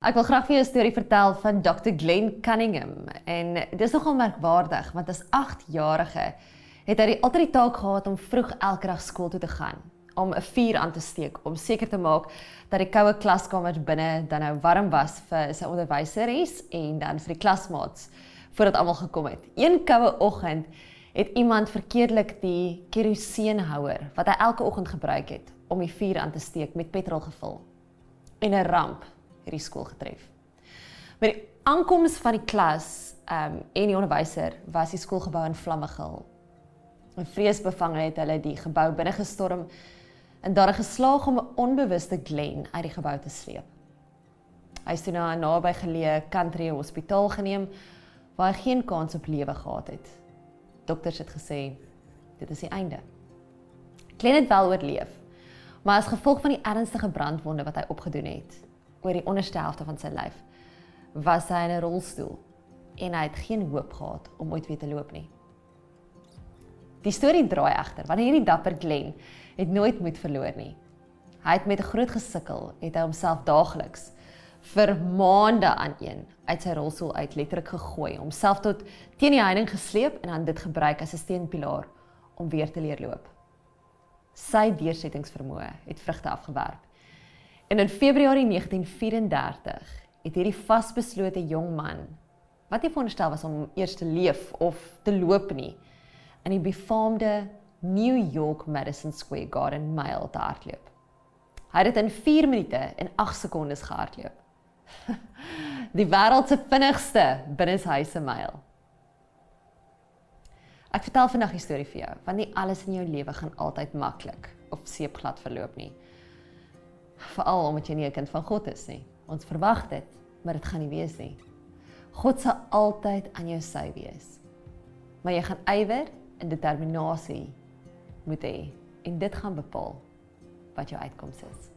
Ek wil graag vir jou 'n storie vertel van Dr. Glenn Cunningham en dis nogal merkwaardig want as 8-jarige het hy altyd die taak gehad om vroeg elke dag skool toe te gaan om 'n vuur aan te steek om seker te maak dat die koue klaskamer binne dan nou warm was vir sy onderwyseres en dan vir die klasmaats voordat almal gekom het. Een koue oggend het iemand verkeerdelik die keroseenhouer wat hy elke oggend gebruik het om die vuur aan te steek met petrol gevul. En 'n ramp hierdie skool getref. Met die aankoms van die klas um, en die onderwyser was die skoolgebou in vlamme gehul. En vreesbevange het hulle die gebou binne gestorm en daar geslaag om 'n onbewuste Glen uit die gebou te sleep. Hy is toe na 'n naby geleë country hospitaal geneem waar hy geen kans op lewe gehad het. Dokters het gesê dit is die einde. Glen het wel oorleef, maar as gevolg van die ernstige brandwonde wat hy opgedoen het, oor die onderste helfte van sy lyf was hy in 'n rolstoel en hy het geen hoop gehad om ooit weer te loop nie. Die storie draai egter wanneer hierdie dapper Glen het nooit moed verloor nie. Hy het met 'n groot gesukkel het hy homself daagliks vir maande aan een uit sy rolstoel uit letterlik gegooi, homself tot teen die heining gesleep en dan dit gebruik as 'n steunpilaar om weer te leer loop. Sy deursettingsvermoë het vrugte afgewerp En in Februarie 1934 het hierdie vasbeslote jong man wat nie veronderstel was om eers te leef of te loop nie in die befaamde New York Madison Square Garden Mile te hardloop. Hy het dit in 4 minute en 8 sekondes gehardloop. die wêreld se vinnigste binneshuise myl. Ek vertel vandag 'n storie vir jou, want nie alles in jou lewe gaan altyd maklik of seepglad verloop nie veral omdat jy nie 'n kind van God is nie. Ons verwag dit, maar dit gaan nie wees nie. God sal altyd aan jou sy wees. Maar jy gaan ywer en determinasie moet hê en dit gaan bepaal wat jou uitkoms is.